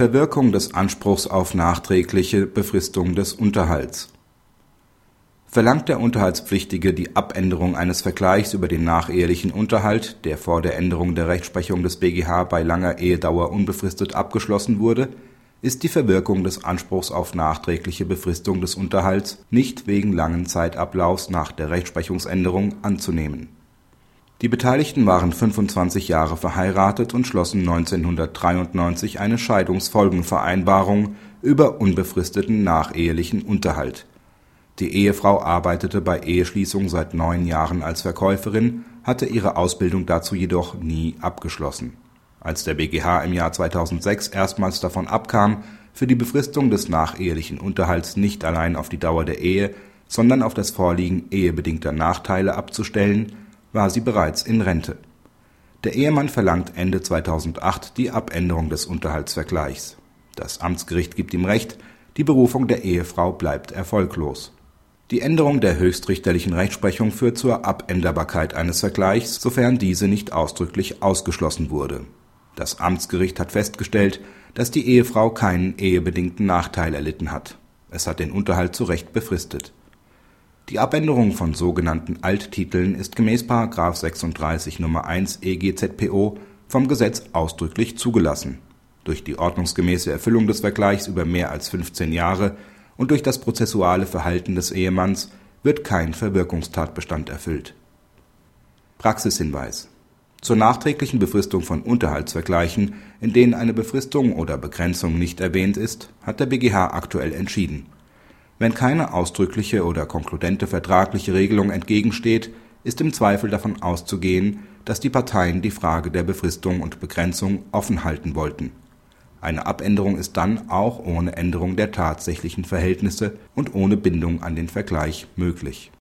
Verwirkung des Anspruchs auf nachträgliche Befristung des Unterhalts Verlangt der Unterhaltspflichtige die Abänderung eines Vergleichs über den nachehelichen Unterhalt, der vor der Änderung der Rechtsprechung des BGH bei langer Ehedauer unbefristet abgeschlossen wurde, ist die Verwirkung des Anspruchs auf nachträgliche Befristung des Unterhalts nicht wegen langen Zeitablaufs nach der Rechtsprechungsänderung anzunehmen. Die Beteiligten waren 25 Jahre verheiratet und schlossen 1993 eine Scheidungsfolgenvereinbarung über unbefristeten nachehelichen Unterhalt die Ehefrau arbeitete bei Eheschließung seit neun Jahren als Verkäuferin, hatte ihre Ausbildung dazu jedoch nie abgeschlossen. Als der BGH im Jahr 2006 erstmals davon abkam, für die Befristung des nachehelichen Unterhalts nicht allein auf die Dauer der Ehe, sondern auf das Vorliegen ehebedingter Nachteile abzustellen, war sie bereits in Rente. Der Ehemann verlangt Ende 2008 die Abänderung des Unterhaltsvergleichs. Das Amtsgericht gibt ihm Recht, die Berufung der Ehefrau bleibt erfolglos die Änderung der höchstrichterlichen Rechtsprechung führt zur Abänderbarkeit eines Vergleichs, sofern diese nicht ausdrücklich ausgeschlossen wurde. Das Amtsgericht hat festgestellt, dass die Ehefrau keinen ehebedingten Nachteil erlitten hat. Es hat den Unterhalt zu Recht befristet. Die Abänderung von sogenannten Alttiteln ist gemäß § 36 Nr. 1 EGZPO vom Gesetz ausdrücklich zugelassen. Durch die ordnungsgemäße Erfüllung des Vergleichs über mehr als 15 Jahre und durch das prozessuale Verhalten des Ehemanns wird kein Verwirkungstatbestand erfüllt. Praxishinweis Zur nachträglichen Befristung von Unterhaltsvergleichen, in denen eine Befristung oder Begrenzung nicht erwähnt ist, hat der BGH aktuell entschieden. Wenn keine ausdrückliche oder konkludente vertragliche Regelung entgegensteht, ist im Zweifel davon auszugehen, dass die Parteien die Frage der Befristung und Begrenzung offen halten wollten. Eine Abänderung ist dann auch ohne Änderung der tatsächlichen Verhältnisse und ohne Bindung an den Vergleich möglich